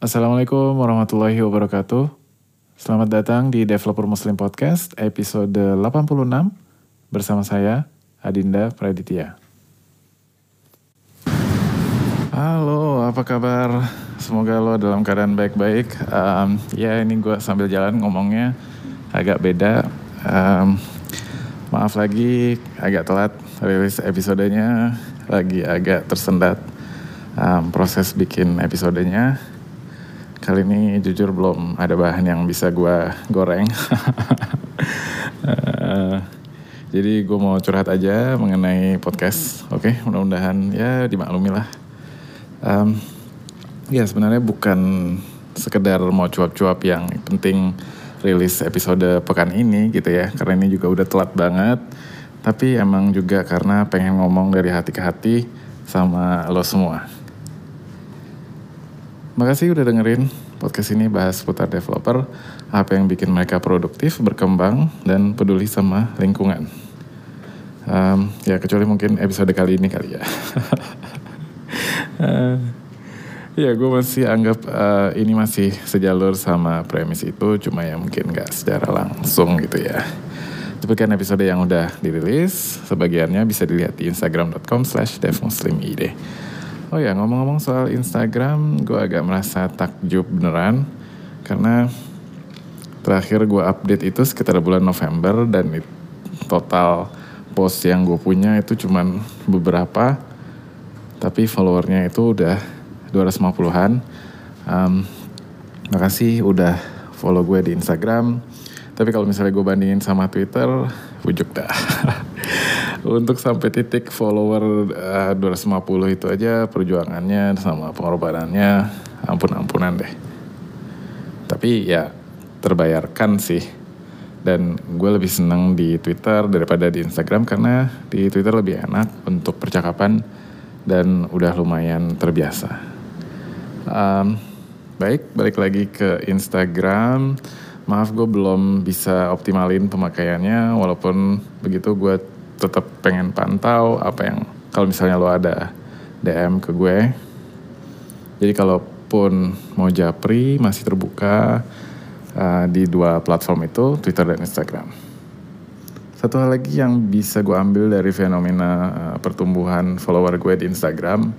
Assalamualaikum warahmatullahi wabarakatuh. Selamat datang di Developer Muslim Podcast episode 86 bersama saya Adinda Praditya. Halo, apa kabar? Semoga lo dalam keadaan baik-baik. Um, ya ini gue sambil jalan ngomongnya agak beda. Um, maaf lagi agak telat rilis episodenya, lagi agak tersendat um, proses bikin episodenya kali ini jujur belum ada bahan yang bisa gue goreng. uh, jadi gue mau curhat aja mengenai podcast. Oke, okay, mudah-mudahan ya dimaklumi lah. Um, ya sebenarnya bukan sekedar mau cuap-cuap yang penting rilis episode pekan ini gitu ya. Karena ini juga udah telat banget. Tapi emang juga karena pengen ngomong dari hati ke hati sama lo semua. Makasih udah dengerin podcast ini bahas seputar developer, apa yang bikin mereka produktif, berkembang, dan peduli sama lingkungan. Um, ya kecuali mungkin episode kali ini kali ya. uh, ya gue masih anggap uh, ini masih sejalur sama premis itu, cuma ya mungkin gak secara langsung gitu ya. Tapi kan episode yang udah dirilis, sebagiannya bisa dilihat di instagram.com slash devmuslimid. Oh ya ngomong-ngomong soal Instagram, gue agak merasa takjub beneran karena terakhir gue update itu sekitar bulan November dan total post yang gue punya itu cuman beberapa, tapi followernya itu udah 250-an. Um, makasih udah follow gue di Instagram. Tapi kalau misalnya gue bandingin sama Twitter, bujuk dah. untuk sampai titik follower uh, 250 itu aja perjuangannya sama pengorbanannya ampun-ampunan deh. Tapi ya terbayarkan sih. Dan gue lebih seneng di Twitter daripada di Instagram karena di Twitter lebih enak untuk percakapan dan udah lumayan terbiasa. Um, baik, balik lagi ke Instagram. Maaf gue belum bisa optimalin pemakaiannya walaupun begitu gue tetap pengen pantau apa yang kalau misalnya lo ada DM ke gue. Jadi kalaupun mau japri masih terbuka uh, di dua platform itu, Twitter dan Instagram. Satu hal lagi yang bisa gue ambil dari fenomena uh, pertumbuhan follower gue di Instagram,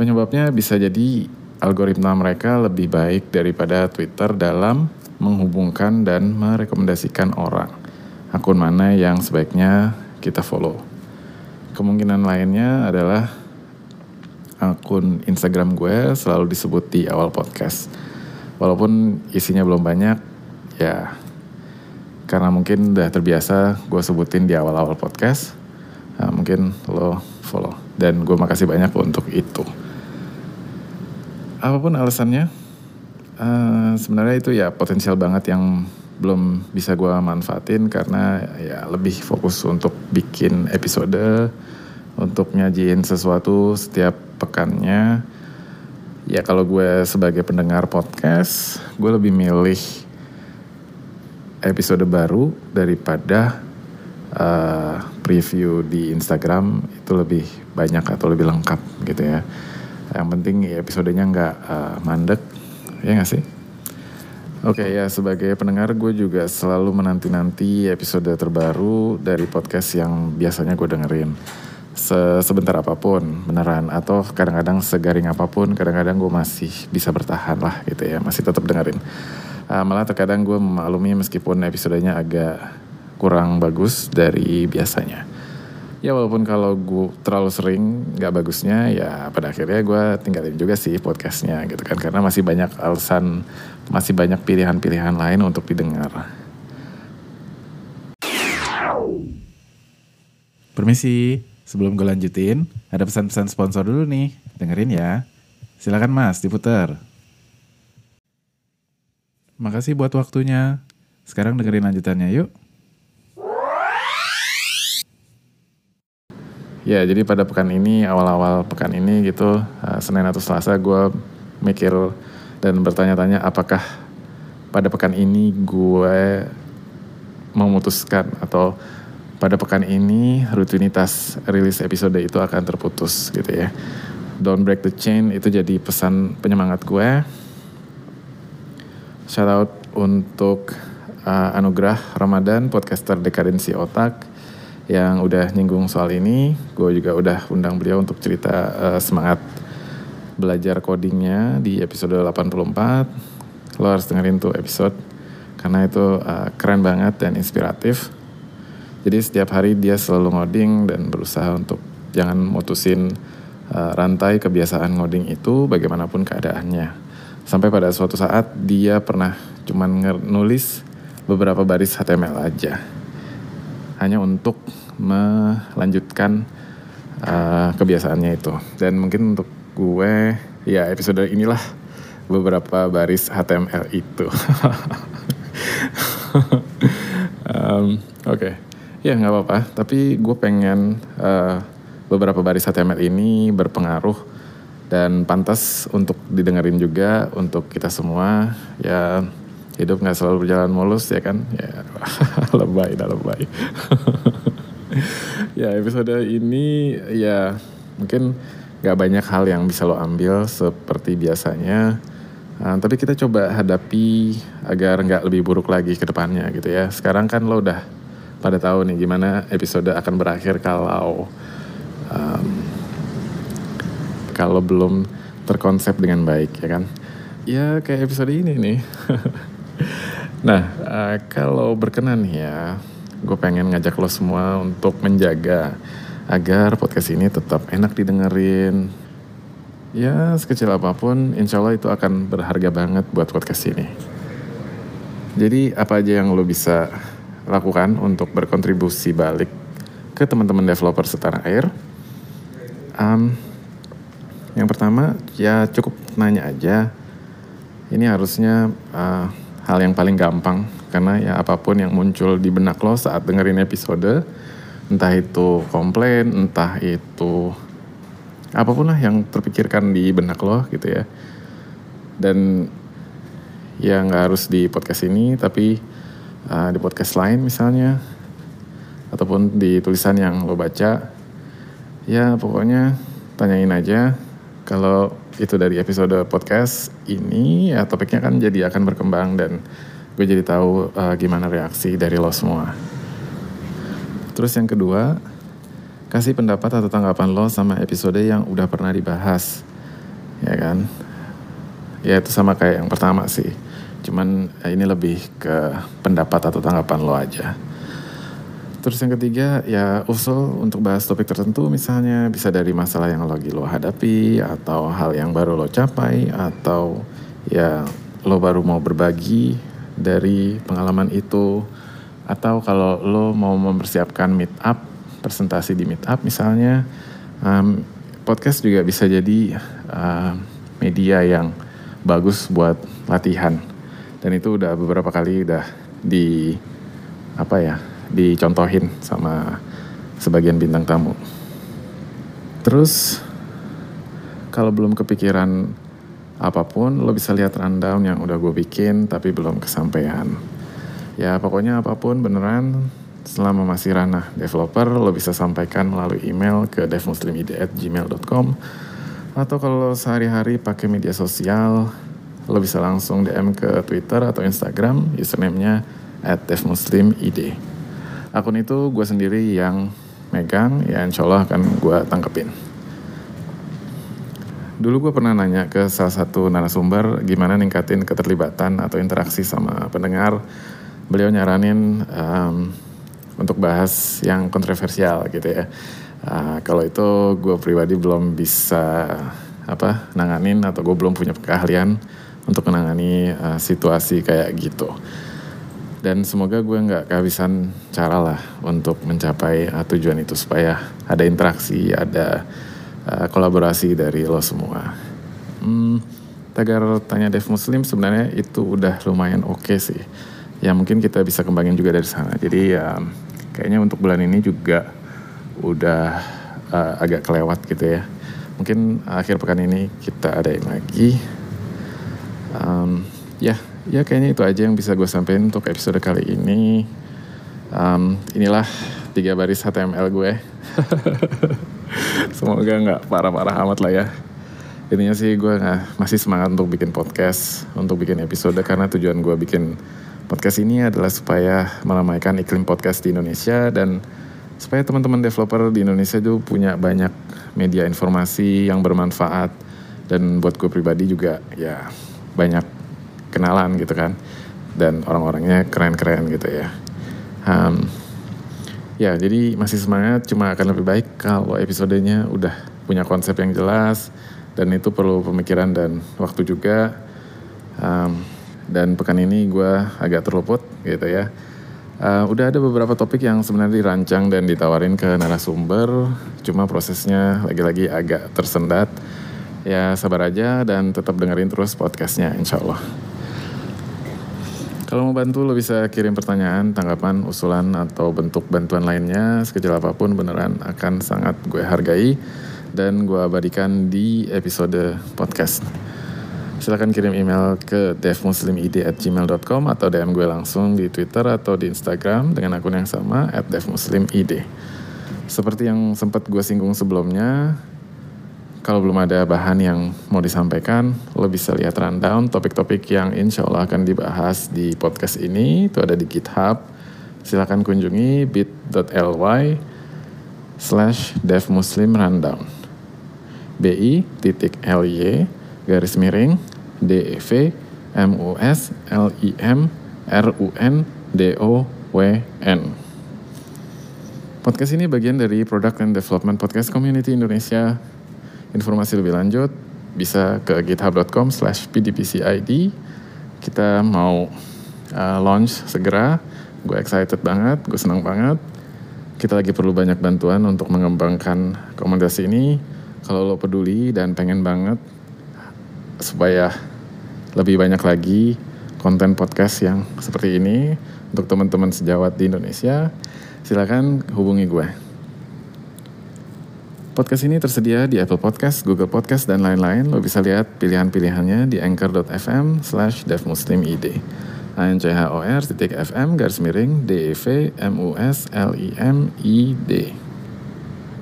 penyebabnya bisa jadi algoritma mereka lebih baik daripada Twitter dalam menghubungkan dan merekomendasikan orang akun mana yang sebaiknya kita follow. Kemungkinan lainnya adalah akun Instagram gue selalu disebut di awal podcast. Walaupun isinya belum banyak, ya karena mungkin udah terbiasa gue sebutin di awal-awal podcast, nah, mungkin lo follow. Dan gue makasih banyak untuk itu. Apa pun alasannya, uh, sebenarnya itu ya potensial banget yang belum bisa gue manfaatin karena ya lebih fokus untuk bikin episode untuk nyajiin sesuatu setiap pekannya. Ya kalau gue sebagai pendengar podcast gue lebih milih episode baru daripada uh, preview di Instagram. Itu lebih banyak atau lebih lengkap gitu ya. Yang penting ya episodenya nggak uh, mandek. Ya nggak sih Oke okay, ya sebagai pendengar gue juga selalu menanti-nanti episode terbaru dari podcast yang biasanya gue dengerin. Se Sebentar apa pun beneran atau kadang-kadang segaring apa pun kadang-kadang gue masih bisa bertahan lah gitu ya masih tetap dengerin. Uh, malah terkadang gue memaklumi meskipun episodenya agak kurang bagus dari biasanya ya walaupun kalau gue terlalu sering nggak bagusnya ya pada akhirnya gue tinggalin juga sih podcastnya gitu kan karena masih banyak alasan masih banyak pilihan-pilihan lain untuk didengar. Permisi, sebelum gue lanjutin, ada pesan-pesan sponsor dulu nih. Dengerin ya. Silakan mas, diputar. Makasih buat waktunya. Sekarang dengerin lanjutannya yuk. Ya, jadi pada pekan ini, awal-awal pekan ini gitu, uh, Senin atau Selasa gue mikir dan bertanya-tanya apakah pada pekan ini gue memutuskan atau pada pekan ini rutinitas rilis episode itu akan terputus gitu ya. Don't Break the Chain itu jadi pesan penyemangat gue. Shout out untuk uh, Anugrah Ramadan, podcaster Dekadensi Otak yang udah nyinggung soal ini. Gue juga udah undang beliau untuk cerita uh, semangat belajar codingnya di episode 84. Lo harus dengerin tuh episode karena itu uh, keren banget dan inspiratif. Jadi setiap hari dia selalu ngoding dan berusaha untuk jangan mutusin uh, rantai kebiasaan ngoding itu bagaimanapun keadaannya. Sampai pada suatu saat dia pernah cuman nulis beberapa baris HTML aja. Hanya untuk melanjutkan uh, kebiasaannya itu. Dan mungkin untuk gue, ya episode inilah beberapa baris HTML itu. um, Oke, okay. ya nggak apa-apa. Tapi gue pengen uh, beberapa baris HTML ini berpengaruh dan pantas untuk didengerin juga untuk kita semua ya hidup nggak selalu berjalan mulus ya kan? Ya lebay dah lebay. Ya episode ini ya mungkin nggak banyak hal yang bisa lo ambil seperti biasanya. Uh, tapi kita coba hadapi agar nggak lebih buruk lagi ke depannya gitu ya. Sekarang kan lo udah pada tahu nih gimana episode akan berakhir kalau um, kalau belum terkonsep dengan baik ya kan? Ya kayak episode ini nih nah uh, kalau berkenan ya gue pengen ngajak lo semua untuk menjaga agar podcast ini tetap enak didengerin. Ya sekecil apa pun insya Allah itu akan berharga banget buat podcast ini. Jadi apa aja yang lo bisa lakukan untuk berkontribusi balik ke teman-teman developer setanah air? Um, yang pertama ya cukup nanya aja. Ini harusnya uh, hal yang paling gampang karena ya apa pun yang muncul di benak lo saat dengerin episode, entah itu komplain, entah itu apa pun lah yang terpikirkan di benak lo gitu ya. Dan ya nggak harus di podcast ini tapi uh, di podcast lain misalnya ataupun di tulisan yang lo baca ya pokoknya tanyain aja kalau itu dari episode podcast ini ya topiknya kan jadi akan berkembang dan gue jadi tahu uh, gimana reaksi dari lo semua. Terus yang kedua, kasih pendapat atau tanggapan lo sama episode yang udah pernah dibahas, ya kan? Ya itu sama kayak yang pertama sih, cuman eh, ini lebih ke pendapat atau tanggapan lo aja. Terus yang ketiga ya usul untuk bahas topik tertentu misalnya bisa dari masalah yang lagi lo hadapi atau hal yang baru lo capai atau ya lo baru mau berbagi dari pengalaman itu. Atau kalau lo mau mempersiapkan meet up presentasi di meet up misalnya um, podcast juga bisa jadi uh, media yang bagus buat latihan. Dan itu udah beberapa kali udah di apa ya dicontohin sama sebagian bintang tamu. Terus kalau belum kepikiran apa pun, lo bisa lihat rundown yang udah gue bikin tapi belum kesampaian. Ya pokoknya apa pun beneran selama masih ranah developer lo bisa sampaikan melalui email ke devmuslimide@gmail.com atau kalau sehari-hari pakai media sosial lo bisa langsung DM ke Twitter atau Instagram username-nya at devmuslimid akun itu gue sendiri yang megang ya insya Allah akan gue tangkepin. Dulu gue pernah nanya ke salah satu narasumber gimana ningkatin keterlibatan atau interaksi sama pendengar. Beliau nyaranin um, untuk bahas yang kontroversial gitu ya. Uh, kalau itu gue pribadi belum bisa apa nanganin atau gue belum punya keahlian untuk menangani uh, situasi kayak gitu dan semoga gue nggak kehabisan cara lah untuk mencapai uh, tujuan itu supaya ada interaksi ada uh, kolaborasi dari lo semua. Hmm, tagar tanya Dev Muslim sebenarnya itu udah lumayan oke okay sih. Ya mungkin kita bisa kembangin juga dari sana. Jadi ya kayaknya untuk bulan ini juga udah uh, agak kelewat gitu ya. Mungkin akhir pekan ini kita adain lagi. Um, ya ya kayaknya itu aja yang bisa gue sampaikan untuk episode kali ini. Um, inilah tiga baris HTML gue. Semoga nggak parah-parah amat lah ya. Intinya sih gue nggak masih semangat untuk bikin podcast, untuk bikin episode karena tujuan gue bikin podcast ini adalah supaya meramaikan iklim podcast di Indonesia dan supaya teman-teman developer di Indonesia itu punya banyak media informasi yang bermanfaat dan buat gue pribadi juga ya banyak kenalan gitu kan. Dan orang-orangnya keren-keren gitu ya. Um, ya jadi masih semangat cuma akan lebih baik kalau episodenya udah punya konsep yang jelas dan itu perlu pemikiran dan waktu juga. Um, dan pekan ini gue agak terluput gitu ya. Uh, udah ada beberapa topik yang sebenarnya dirancang dan ditawarin ke narasumber cuma prosesnya lagi-lagi agak tersendat. Ya sabar aja dan tetap dengerin terus podcastnya insya Allah kalau mau bantu lo bisa kirim pertanyaan, tanggapan, usulan, atau bentuk bantuan lainnya sekecil apa pun beneran akan sangat gue hargai dan gue abadikan di episode podcast. Silahkan kirim email ke devmuslimid@gmail.com atau DM gue langsung di Twitter atau di Instagram dengan akun yang sama at devmuslimid. Seperti yang sempat gue singgung sebelumnya, kalau belum ada bahan yang mau disampaikan, lo bisa lihat rundown topik-topik yang insya Allah akan dibahas di podcast ini. Itu ada di GitHub. Silahkan kunjungi bit.ly slash devmuslimrundown. BI titik LY garis miring DEV MUS LIM RUN DOWN. Podcast ini bagian dari Product and Development Podcast Community Indonesia. Informasi lebih lanjut bisa ke github.com slash pdpcid. Kita mau uh, launch segera. Gue excited banget, gue senang banget. Kita lagi perlu banyak bantuan untuk mengembangkan komunitas ini kalau lo peduli dan pengen banget supaya lebih banyak lagi konten podcast yang seperti ini untuk teman-teman sejawat di Indonesia, silakan hubungi gue. Podcast ini tersedia di Apple Podcast, Google Podcast, dan lain-lain. Lo bisa lihat pilihan-pilihannya di anchor.fm slash devmuslimid. A-N-C-H-O-R titik FM garis miring D-E-V M-U-S-L-I-M-I-D.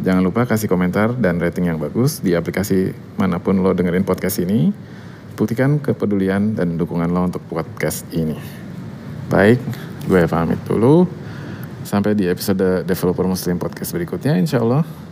Jangan lupa kasih komentar dan rating yang bagus di aplikasi mana pun lo dengerin podcast ini. Buktikan kepedulian dan dukungan lo untuk podcast ini. Baik, gue pamit dulu. Sampai di episode Developer Muslim Podcast berikutnya insya Allah.